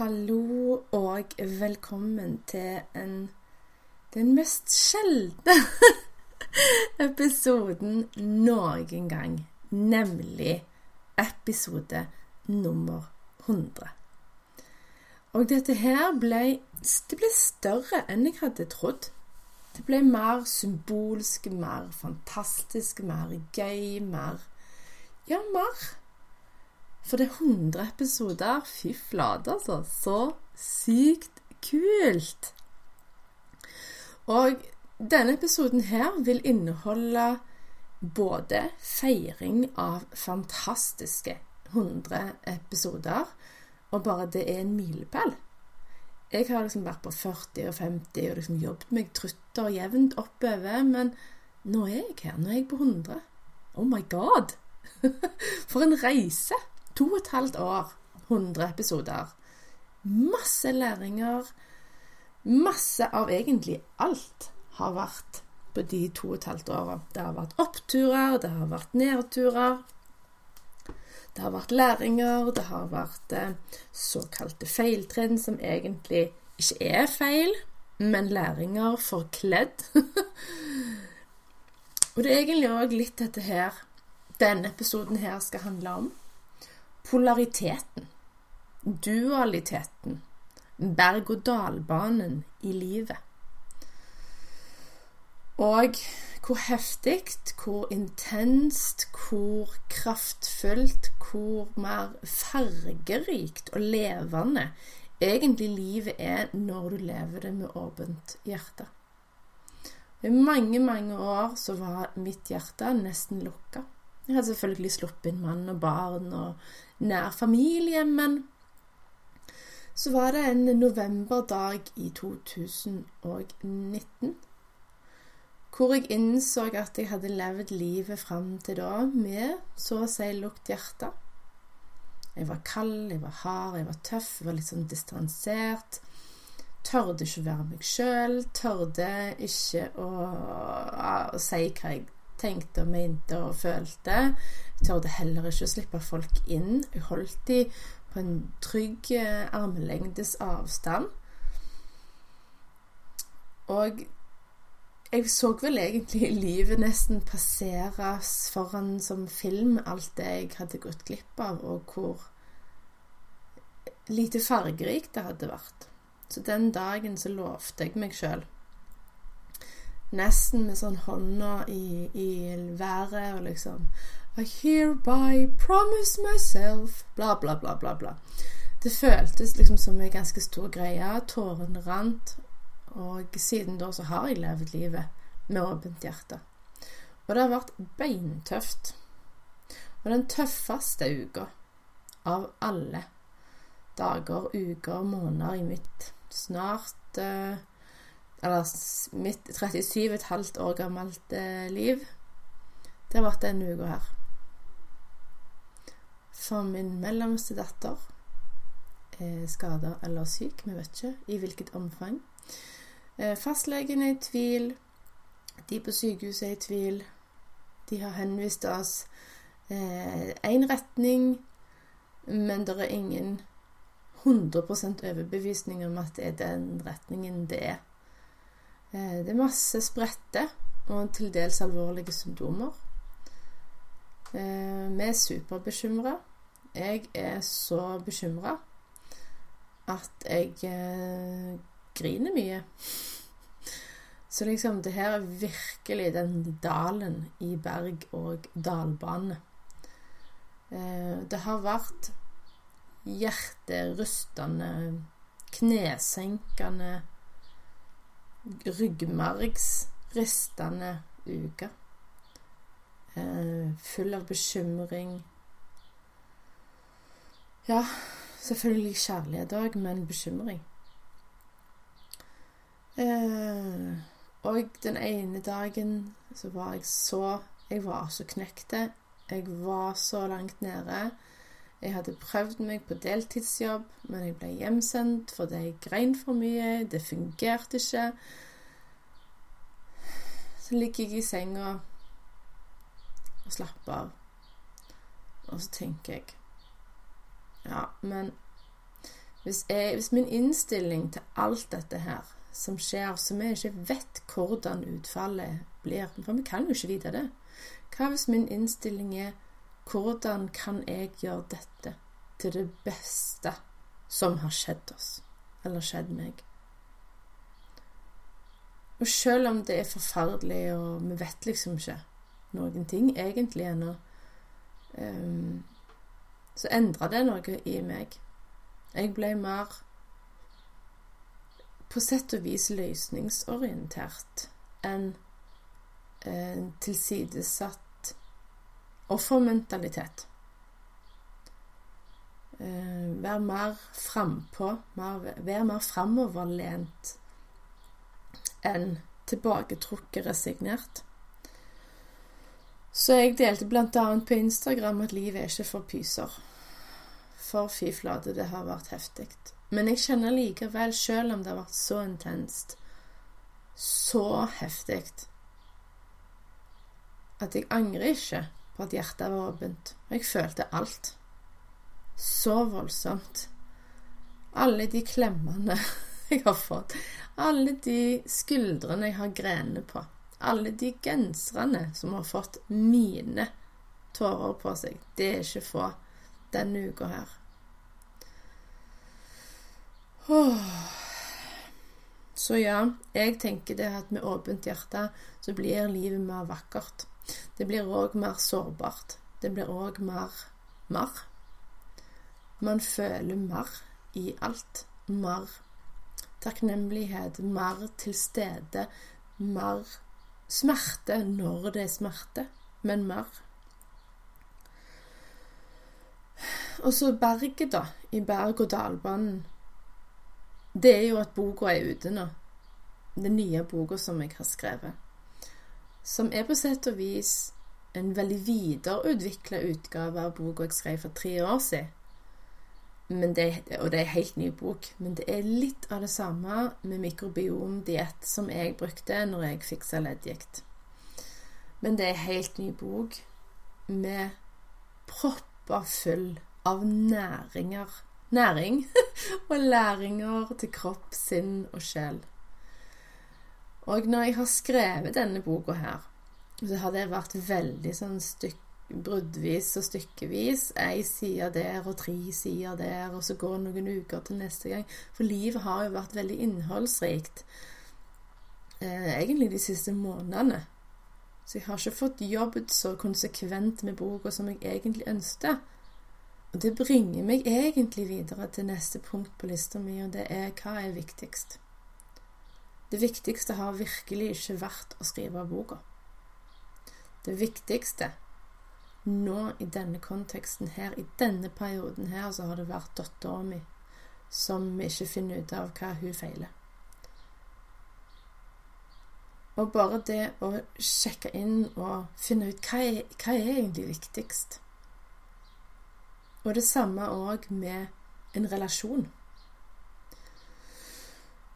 Hallo og velkommen til en, den mest sjeldne episoden noen gang, nemlig episode nummer 100. Og dette her ble, det ble større enn jeg hadde trodd. Det ble mer symbolsk, mer fantastisk, mer gøy, mer Ja, mer for det er 100 episoder. Fy flate, altså. Så sykt kult. Og denne episoden her vil inneholde både feiring av fantastiske 100 episoder, og bare det er en milepæl. Jeg har liksom vært på 40 og 50 og liksom jobbet meg trutt og jevnt oppover, men nå er jeg her. Nå er jeg på 100. Oh my god! For en reise! To og et halvt år, 100 episoder. Masse læringer. Masse av egentlig alt har vært på de to og et halvt åra. Det har vært oppturer, det har vært nedturer. Det har vært læringer, det har vært eh, såkalte feiltrinn som egentlig ikke er feil, men læringer forkledd. og det er egentlig òg litt dette her denne episoden her skal handle om polariteten, dualiteten, berg-og-dal-banen i livet. Og hvor heftig, hvor intenst, hvor kraftfullt, hvor mer fargerikt og levende egentlig livet er når du lever det med åpent hjerte. I mange, mange år så var mitt hjerte nesten lukka. Jeg hadde selvfølgelig sluppet inn mann og barn og nær familie, men så var det en novemberdag i 2019 hvor jeg innså at jeg hadde levd livet fram til da med så å si lukt hjerte. Jeg var kald, jeg var hard, jeg var tøff, jeg var litt sånn distansert. Tørde ikke å være meg sjøl. Tørde ikke å, å si hva jeg tenkte og mente og følte. Hun torde heller ikke å slippe folk inn. Hun holdt de på en trygg eh, armlengdes avstand. Og jeg så vel egentlig livet nesten passeres foran som film, alt det jeg hadde gått glipp av, og hvor lite fargerikt det hadde vært. Så den dagen så lovte jeg meg sjøl nesten med sånn hånda i, i været og liksom I hereby promise myself Bla, bla, bla, bla, bla. Det føltes liksom som en ganske stor greie. Tårene rant. Og siden da så har jeg levd livet med åpent hjerte. Og det har vært beintøft. Og den tøffeste uka av alle dager, uker, måneder i mitt snart eh, eller mitt 37,5 år gammelt eh, liv, det har vært denne uka her. For min mellomste datter er skada eller syk, vi vet ikke i hvilket omfang. Eh, fastlegen er i tvil. De på sykehuset er i tvil. De har henvist oss én eh, retning, men det er ingen 100% overbevisning om at det er den retningen det er. Eh, det er masse spredte og til dels alvorlige symptomer. Eh, vi er superbekymra. Jeg er så bekymra at jeg eh, griner mye. Så liksom, det her er virkelig den dalen i berg- og dalbane. Det har vært hjerterystende, knesenkende ryggmargsristende uke. Eh, full av bekymring. Ja, selvfølgelig kjærlighet òg, men bekymring. Eh, og den ene dagen så var jeg så Jeg var så knekte. Jeg var så langt nede. Jeg hadde prøvd meg på deltidsjobb, men jeg ble hjemsendt fordi jeg grein for mye. Det fungerte ikke. Så ligger jeg i senga og slapper av. Og så tenker jeg Ja, men hvis, jeg, hvis min innstilling til alt dette her som skjer, som vi ikke vet hvordan utfallet blir For vi kan jo ikke vite det. Hva hvis min innstilling er hvordan kan jeg gjøre dette til det beste som har skjedd oss, eller skjedd meg? Og selv om det er forferdelig, og vi vet liksom ikke noen ting egentlig ennå, um, så endra det noe i meg. Jeg ble mer på sett og vis løsningsorientert enn eh, tilsidesatt offermentalitet. Vær være mer frampå, vær mer framoverlent enn tilbaketrukket resignert. Så jeg delte bl.a. på Instagram at livet er ikke for pyser. For fy flate, det har vært heftig. Men jeg kjenner likevel, selv om det har vært så intenst, så heftig, at jeg angrer ikke på at hjertet var åpent. Og jeg følte alt. Så voldsomt. Alle de klemmene jeg har fått. Alle de skuldrene jeg har grenene på. Alle de genserne som har fått mine tårer på seg. Det er ikke få denne uka her. Så ja, jeg tenker det at med åpent hjerte så blir livet mer vakkert. Det blir òg mer sårbart. Det blir òg mer mer. Man føler mer i alt. Mer takknemlighet, mer til stede, mer smerte når det er smerte, men mer. Og så berget, da, i berg-og-dal-banen det er jo at boka er ute nå. Den nye boka som jeg har skrevet. Som er på sett og vis en veldig videreutvikla utgave av boka jeg skrev for tre år siden. Det, og det er en helt ny bok. Men det er litt av det samme med mikrobiomdiett som jeg brukte når jeg fiksa leddgikt. Men det er en helt ny bok med propper full av næringer næring og læringer til kropp, sinn og sjel. Og når jeg har skrevet denne boka her, så har det vært veldig sånn stykk, bruddvis og stykkevis. Ei side der og tre sider der, og så går det noen uker til neste gang. For livet har jo vært veldig innholdsrikt eh, egentlig de siste månedene. Så jeg har ikke fått jobbet så konsekvent med boka som jeg egentlig ønsket. Og det bringer meg egentlig videre til neste punkt på lista mi, og det er hva er viktigst? Det viktigste har virkelig ikke vært å skrive boka. Det viktigste nå i denne konteksten her, i denne perioden her, så har det vært dattera mi som ikke finner ut av hva hun feiler. Og bare det å sjekke inn og finne ut hva er, hva er egentlig viktigst og det samme òg med en relasjon.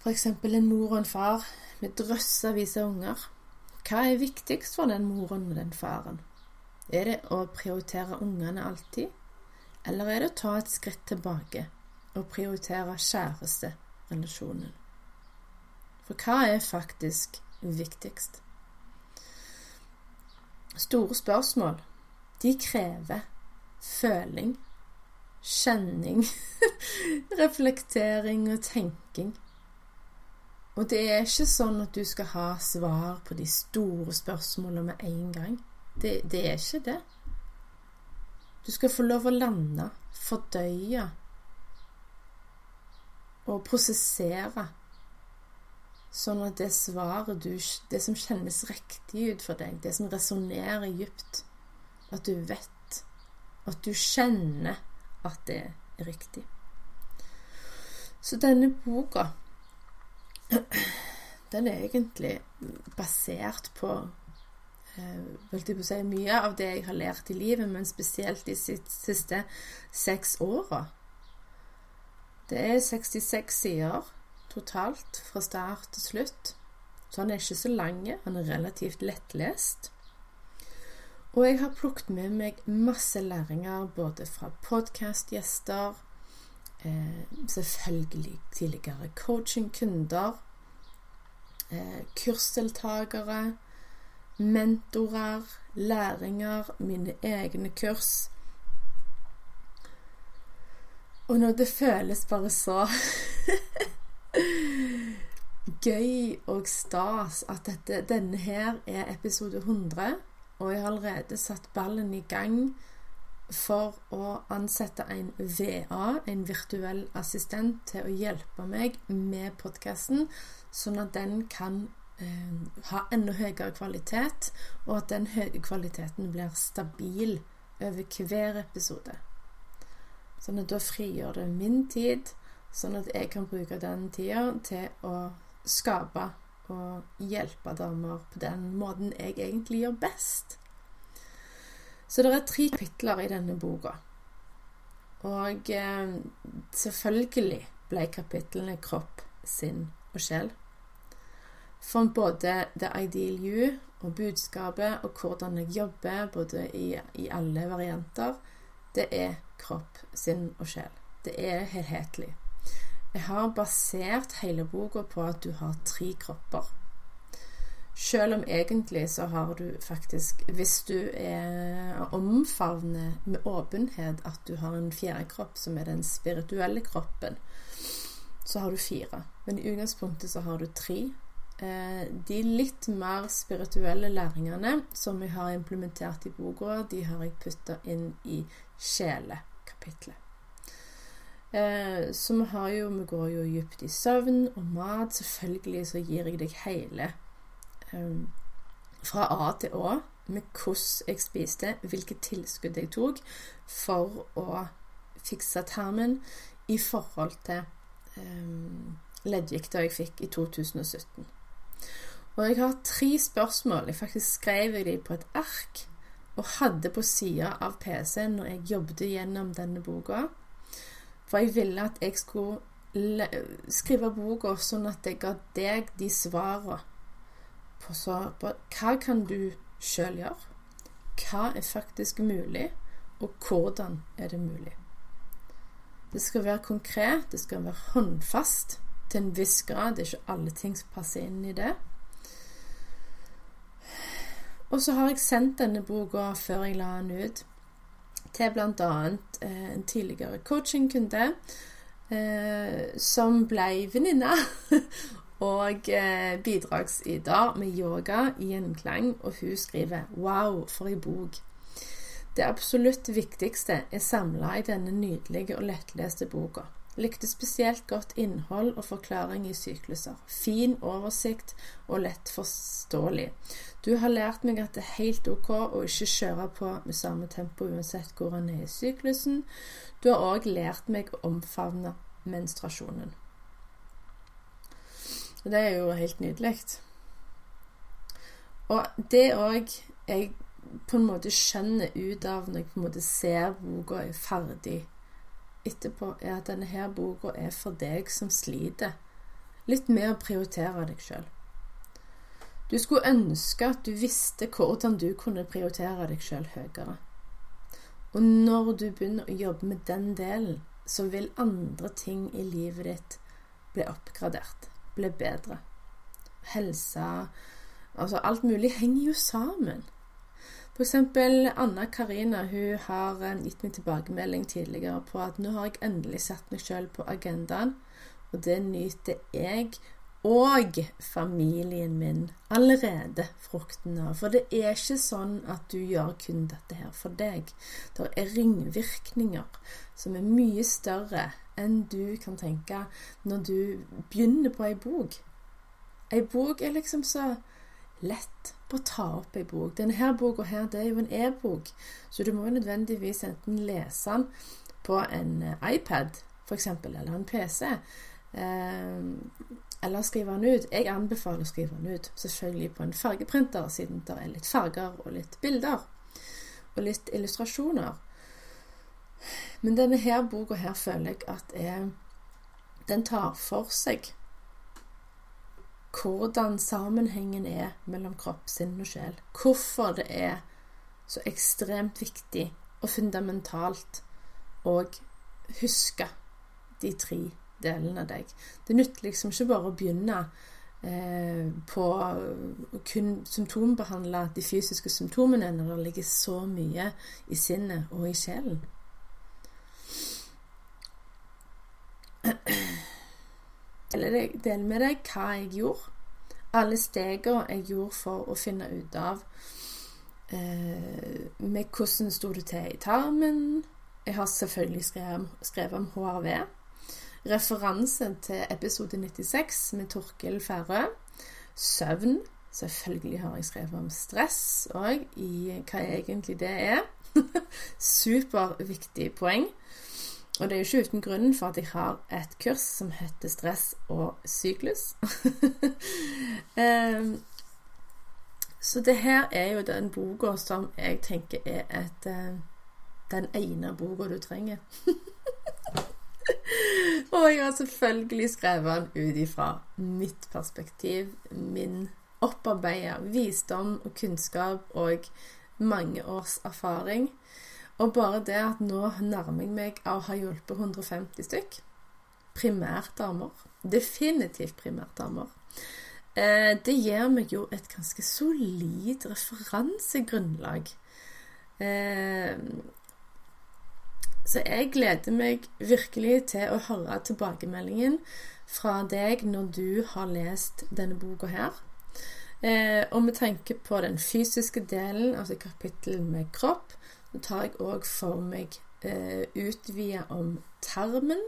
F.eks. en mor og en far med drøssevis av unger. Hva er viktigst for den moren og den faren? Er det å prioritere ungene alltid, eller er det å ta et skritt tilbake og prioritere kjæresterelasjonen? For hva er faktisk viktigst? Store spørsmål, de krever føling kjenning, reflektering og tenking. Og det er ikke sånn at du skal ha svar på de store spørsmålene med en gang. Det, det er ikke det. Du skal få lov å lande, fordøye og prosessere. Sånn at det svaret du Det som kjennes riktig ut for deg, det som resonnerer dypt, at du vet, at du kjenner at det er riktig. Så denne boka den er egentlig basert på eh, si, mye av det jeg har lært i livet, men spesielt de siste seks åra. Det er 66 sider totalt, fra start til slutt. Så han er ikke så lang, han er relativt lettlest. Og jeg har plukket med meg masse læringer både fra podkastgjester, selvfølgelig tidligere coachingkunder, eh, kursdeltakere, mentorer, læringer, mine egne kurs. Og når det føles bare så gøy og stas at dette, denne her er episode 100, og jeg har allerede satt ballen i gang for å ansette en VA, en virtuell assistent, til å hjelpe meg med podkasten, sånn at den kan eh, ha enda høyere kvalitet, og at den høye kvaliteten blir stabil over hver episode. Sånn at da frigjør det min tid, sånn at jeg kan bruke den tida til å skape og hjelpe damer på den måten jeg egentlig gjør best. Så det er tre kapitler i denne boka. Og eh, selvfølgelig ble kapitlene kropp, sinn og sjel. For både The Ideal You og budskapet og hvordan jeg jobber, både i, i alle varianter, det er kropp, sinn og sjel. Det er helhetlig. Jeg har basert hele boka på at du har tre kropper. Selv om egentlig så har du faktisk, hvis du er omfavner med åpenhet at du har en fjerde kropp, som er den spirituelle kroppen, så har du fire. Men i utgangspunktet så har du tre. Eh, de litt mer spirituelle læringene som jeg har implementert i boka, de har jeg putta inn i sjelekapitlet. Eh, så vi har jo Vi går jo dypt i søvn og mat. Selvfølgelig så gir jeg deg hele um, fra A til Å med hvordan jeg spiste, hvilke tilskudd jeg tok for å fikse tarmen i forhold til um, leddgikta jeg fikk i 2017. Og jeg har tre spørsmål. Jeg faktisk skrev de på et ark og hadde på sida av PC-en når jeg jobbet gjennom denne boka. For jeg ville at jeg skulle skrive boka sånn at jeg ga deg de svarene på, så, på hva kan du sjøl gjøre? Hva er faktisk mulig, og hvordan er det mulig? Det skal være konkret, det skal være håndfast til en viss grad. Det er ikke alle ting som passer inn i det. Og så har jeg sendt denne boka før jeg la den ut, til bl.a. Eh, en tidligere coachingkunde eh, som ble venninne og eh, bidragsyter med yoga i gjenklang, og hun skriver 'Wow, for ei bok'. Det absolutt viktigste er samla i denne nydelige og lettleste boka. Likte spesielt godt innhold og forklaring i sykluser. Fin oversikt og lett forståelig. Du har lært meg at det er helt ok å ikke kjøre på med samme tempo uansett hvor han er i syklusen. Du har òg lært meg å omfavne menstruasjonen. Og det er jo helt nydelig. Og det òg jeg på en måte skjønner ut av når jeg på en måte ser boka er ferdig etterpå, er at denne her boka er for deg som sliter litt med å prioritere deg sjøl. Du skulle ønske at du visste hvordan du kunne prioritere deg sjøl høyere. Og når du begynner å jobbe med den delen, så vil andre ting i livet ditt bli oppgradert, bli bedre. Helse Altså, alt mulig henger jo sammen. For eksempel Anna Karina hun har eh, gitt meg tilbakemelding tidligere på at nå har jeg endelig satt meg sjøl på agendaen, og det nyter jeg og familien min allerede frukten av. For det er ikke sånn at du gjør kun dette her for deg. Det er ringvirkninger som er mye større enn du kan tenke når du begynner på ei bok. Ei bok er liksom så lett på å ta opp ei bok. Denne her boka her, det er jo en e-bok, så du må nødvendigvis enten lese den på en eh, iPad f.eks., eller en PC. Eller skrive den ut. Jeg anbefaler å skrive den ut, selvfølgelig på en fargeprinter, siden det er litt farger og litt bilder. Og litt illustrasjoner. Men denne her boka her føler jeg at er Den tar for seg hvordan sammenhengen er mellom kropp, sinn og sjel. Hvorfor det er så ekstremt viktig og fundamentalt å huske de tre delene av deg. Det nytter liksom ikke bare å begynne eh, på å kun symptombehandle de fysiske symptomene når det ligger så mye i sinnet og i sjelen. Del med deg hva jeg gjorde. Alle stegene jeg gjorde for å finne ut av eh, med hvordan sto det til i tarmen. Jeg har selvfølgelig skrevet om HRV referanse til episode 96 med Torkil Færø. Søvn. Selvfølgelig har jeg skrevet om stress òg, i hva egentlig det er. Superviktig poeng. Og det er jo ikke uten grunn for at jeg har et kurs som heter Stress og syklus. um, så det her er jo den boka som jeg tenker er et, uh, den ene boka du trenger. og jeg har selvfølgelig skrevet den ut ifra mitt perspektiv, min opparbeida visdom og kunnskap og mange års erfaring. Og bare det at nå nærmer jeg meg av å ha hjulpet 150 stykk. Primært damer. Definitivt primært damer. Eh, det gir meg jo et ganske solid referansegrunnlag. Eh, så jeg gleder meg virkelig til å høre tilbakemeldingen fra deg når du har lest denne boka her. Eh, og med tanke på den fysiske delen, altså kapittel med kropp, så tar jeg òg for meg eh, utvide om tarmen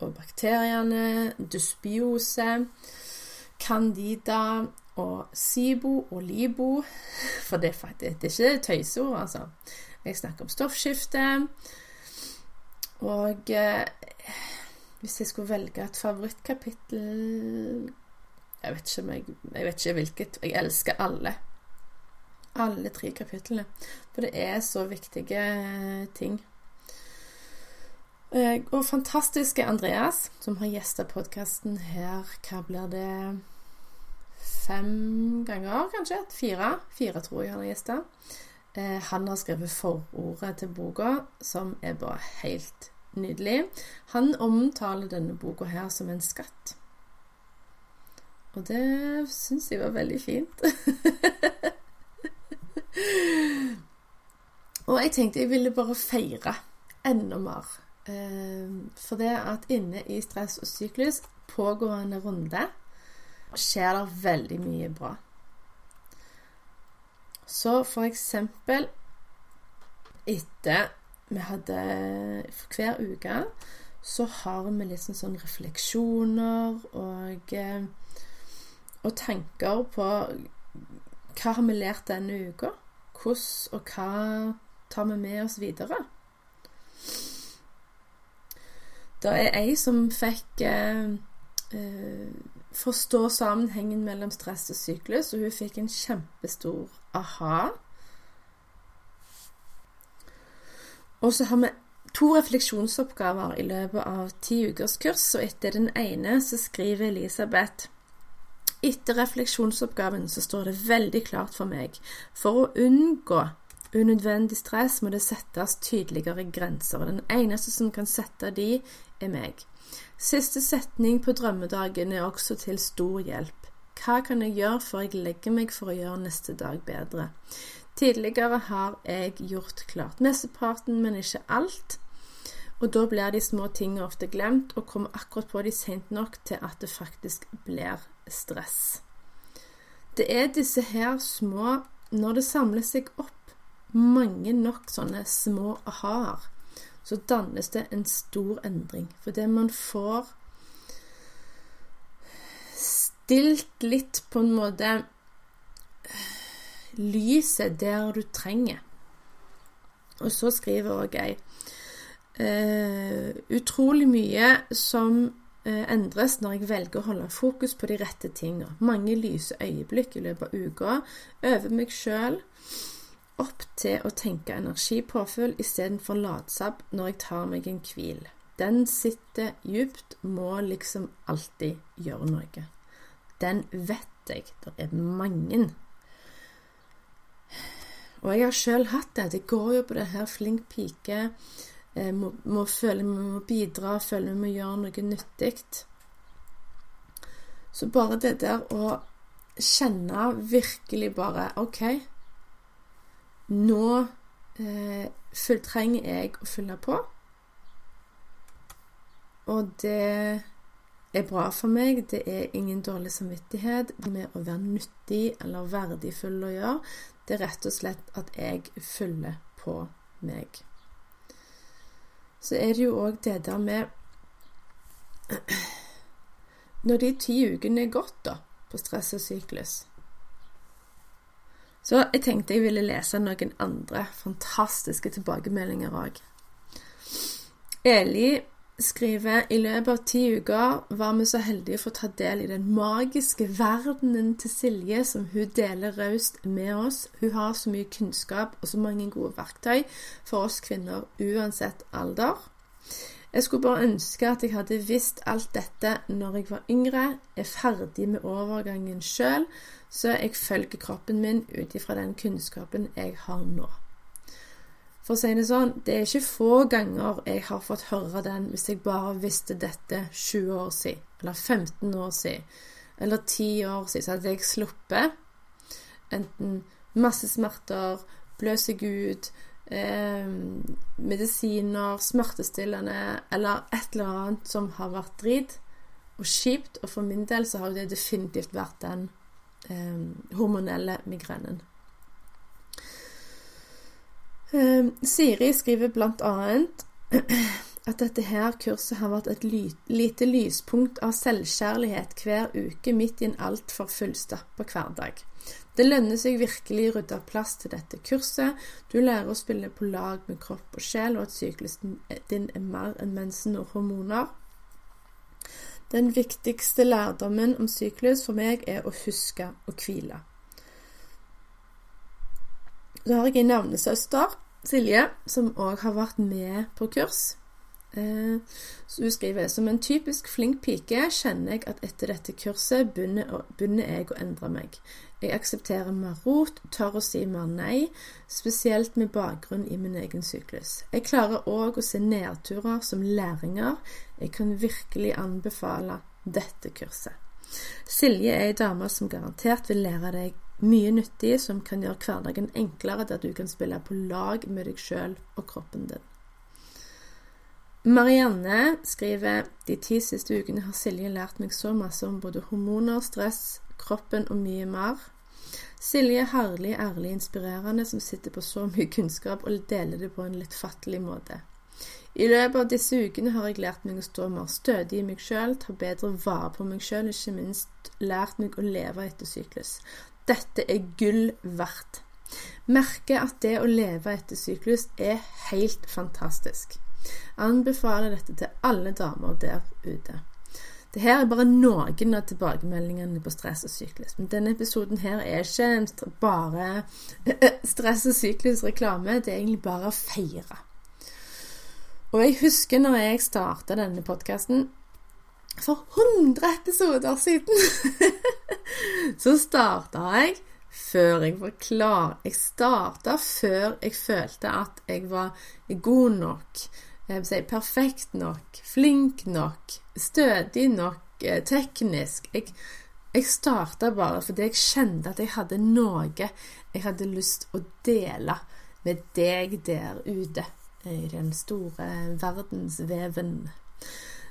og bakteriene, dysbiose, candida og SIBO og LIBO. For det, det er ikke tøyseord, altså. Jeg snakker om stoffskifte. Og eh, hvis jeg skulle velge et favorittkapittel Jeg vet ikke, jeg, jeg vet ikke hvilket. Jeg elsker alle. Alle tre kapitlene. For det er så viktige ting. Eh, og fantastiske Andreas, som har gjesta podkasten her Hva blir det Fem ganger, kanskje? Fire? Fire tror jeg han har gjesta. Eh, han har skrevet forordet til boka, som er bare helt nydelig. Han omtaler denne boka her som en skatt. Og det syns jeg var veldig fint. Og jeg tenkte jeg ville bare feire enda mer. Eh, for det at inne i stress og syklus, pågående runde, skjer det veldig mye bra. Så for eksempel etter vi hadde For hver uke så har vi liksom sånn refleksjoner og, eh, og tanker på hva har vi lært denne uka? Hvordan og hva tar vi med oss videre? Det er ei som fikk eh, eh, forstå sammenhengen mellom stress og syklus, og hun fikk en kjempestor aha. Og så har vi to refleksjonsoppgaver i løpet av ti ukers kurs, og etter den ene så skriver Elisabeth etter refleksjonsoppgaven så står det veldig klart for meg for å unngå unødvendig stress må det settes tydeligere grenser, den eneste som kan sette de, er meg. Siste setning på drømmedagen er også til stor hjelp. Hva kan jeg gjøre for jeg legger meg for å gjøre neste dag bedre? Tidligere har jeg gjort klart mesteparten, men ikke alt. Og da blir de små tingene ofte glemt, og kommer akkurat på de sent nok til at det faktisk blir stress. Det er disse her små Når det samler seg opp mange nok sånne små aha-er, så dannes det en stor endring. Fordi man får stilt litt på en måte lyset der du trenger. Og så skriver òg jeg uh, utrolig mye som eh, endres når jeg velger å holde fokus på de rette tingene. Mange lyse øyeblikk i løpet av uka. Øver meg sjøl opp til å tenke energipåfyll istedenfor latsabb når jeg tar meg en hvil. Den sitter djupt, må liksom alltid gjøre noe. Den vet jeg det er mange. Og jeg har sjøl hatt det. Det går jo på det her flink pike eh, må, må føle vi må bidra, føle vi må gjøre noe nyttig. Så bare det der å kjenne virkelig bare OK, nå eh, trenger jeg å fylle på. Og det er bra for meg. Det er ingen dårlig samvittighet med å være nyttig eller verdifull å gjøre. Det er rett og slett at jeg fyller på meg så er det jo òg det der med Når de ti ukene er gått, da, på stress og syklus Så jeg tenkte jeg ville lese noen andre fantastiske tilbakemeldinger òg. Eli skriver i løpet av ti uker var vi så heldige å få ta del i den magiske verdenen til Silje, som hun deler raust med oss. Hun har så mye kunnskap og så mange gode verktøy for oss kvinner uansett alder. Jeg skulle bare ønske at jeg hadde visst alt dette når jeg var yngre, er ferdig med overgangen sjøl, så jeg følger kroppen min ut ifra den kunnskapen jeg har nå. For å si det sånn, det er ikke få ganger jeg har fått høre den hvis jeg bare visste dette 20 år siden, eller 15 år siden, eller 10 år siden, så hadde jeg sluppet enten masse smerter, blø seg ut, eh, medisiner, smertestillende eller et eller annet som har vært drit og kjipt. Og for min del så har det definitivt vært den eh, hormonelle migrenen. Eh, Siri skriver blant annet at dette her kurset har vært et lite lyspunkt av selvkjærlighet hver uke midt i en altfor fullstappa hverdag. Det lønner seg virkelig å rydde plass til dette kurset. Du lærer å spille på lag med kropp og sjel, og at syklusen din er mer enn mensen og hormoner. Den viktigste lærdommen om syklus for meg er å huske å hvile. Så har jeg en navnesøster, Silje, som òg har vært med på kurs. Eh, så hun skriver som en typisk flink pike kjenner jeg at etter dette kurset begynner jeg å endre meg. Jeg aksepterer mer rot, tør å si mer nei, spesielt med bakgrunn i min egen syklus. Jeg klarer òg å se nedturer som læringer. Jeg kan virkelig anbefale dette kurset. Silje er ei dame som garantert vil lære deg mye nyttig som kan gjøre hverdagen enklere, der du kan spille på lag med deg sjøl og kroppen din. Marianne skriver de ti siste ukene har Silje lært meg så masse om både hormoner, stress, kroppen og mye mer. Silje er herlig, ærlig, inspirerende, som sitter på så mye kunnskap og deler det på en litt fattelig måte. I løpet av disse ukene har jeg lært meg å stå mer stødig i meg sjøl, ta bedre vare på meg sjøl, ikke minst lært meg å leve etter syklus. Dette er gull verdt. Merker at det å leve etter syklus er helt fantastisk. Anbefaler dette til alle damer der ute. Det her er bare noen av tilbakemeldingene på stress og syklus. Men denne episoden her er ikke bare stress og syklus-reklame. Det er egentlig bare å feire. Og jeg husker når jeg starta denne podkasten for 100 episoder siden så starta jeg før jeg var klar. Jeg starta før jeg følte at jeg var god nok, si perfekt nok, flink nok, stødig nok, eh, teknisk. Jeg, jeg starta bare fordi jeg kjente at jeg hadde noe jeg hadde lyst å dele med deg der ute i den store verdensveven.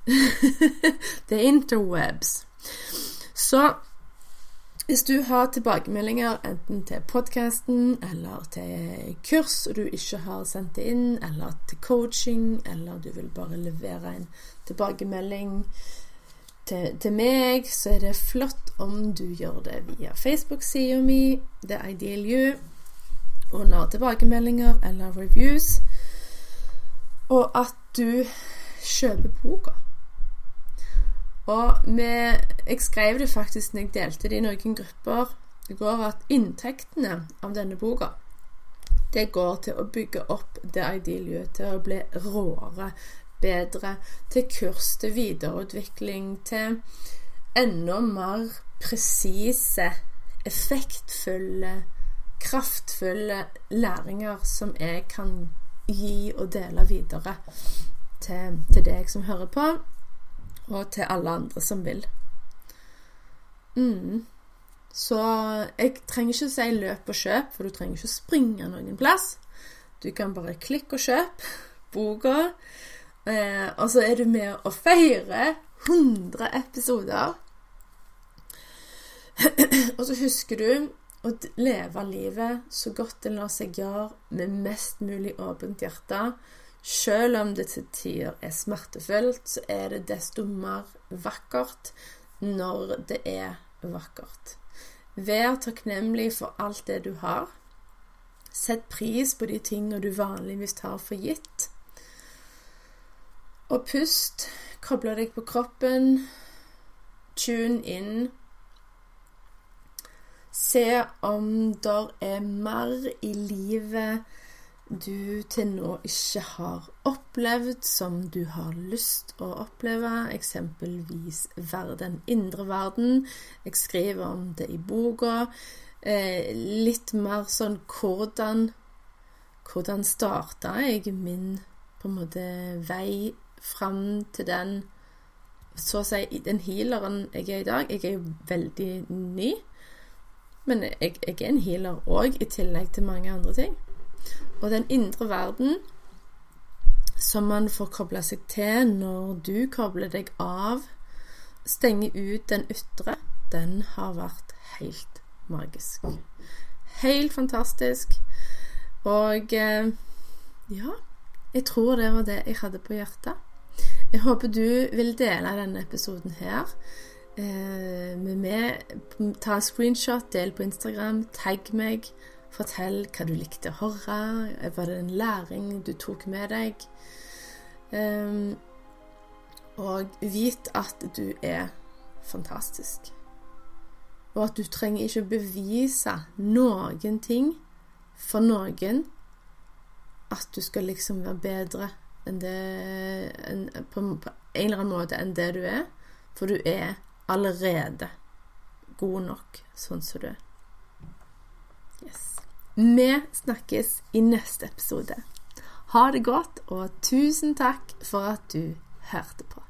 The interwebs. Så hvis du har tilbakemeldinger enten til podkasten eller til kurs du ikke har sendt det inn, eller til coaching, eller du vil bare levere en tilbakemelding til, til meg, så er det flott om du gjør det via Facebook-sida mi, The Ideal You, under tilbakemeldinger eller reviews, og at du kjøper boka. Og vi, jeg skrev det faktisk når jeg delte det i noen grupper i går, at inntektene av denne boka det går til å bygge opp det idealet, til å bli råere, bedre, til kurs, til videreutvikling, til enda mer presise, effektfulle, kraftfulle læringer som jeg kan gi og dele videre til, til deg som hører på, og til alle andre som vil. Mm. Så jeg trenger ikke å si løp og kjøp, for du trenger ikke å springe noen plass. Du kan bare klikke og kjøpe boka, eh, og så er du med og feirer 100 episoder. og så husker du å leve livet så godt det lar seg gjøre, med mest mulig åpent hjerte. Selv om det til tider er smertefullt, så er det desto mer vakkert når det er vakkert. Vær takknemlig for alt det du har. Sett pris på de tingene du vanligvis tar for gitt. Og pust. Koble deg på kroppen. Tune inn. Se om det er mer i livet du til nå ikke har opplevd, som du har lyst å oppleve, eksempelvis den indre verden. Jeg skriver om det i boka. Eh, litt mer sånn hvordan Hvordan starta jeg min på en måte vei fram til den så å si den healeren jeg er i dag. Jeg er jo veldig ny, men jeg, jeg er en healer òg, i tillegg til mange andre ting. Og den indre verden som man får kobla seg til når du kobler deg av, stenger ut den ytre, den har vært helt magisk. Helt fantastisk. Og eh, ja, jeg tror det var det jeg hadde på hjertet. Jeg håper du vil dele denne episoden her eh, med meg. Ta screenshot, del på Instagram, tagg meg. Fortell hva du likte å høre. Var det en læring du tok med deg? Um, og vit at du er fantastisk. Og at du trenger ikke å bevise noen ting for noen. At du skal liksom være bedre enn det en, på, på en eller annen måte enn det du er. For du er allerede god nok sånn som du er. Yes. Vi snakkes i neste episode. Ha det godt, og tusen takk for at du hørte på.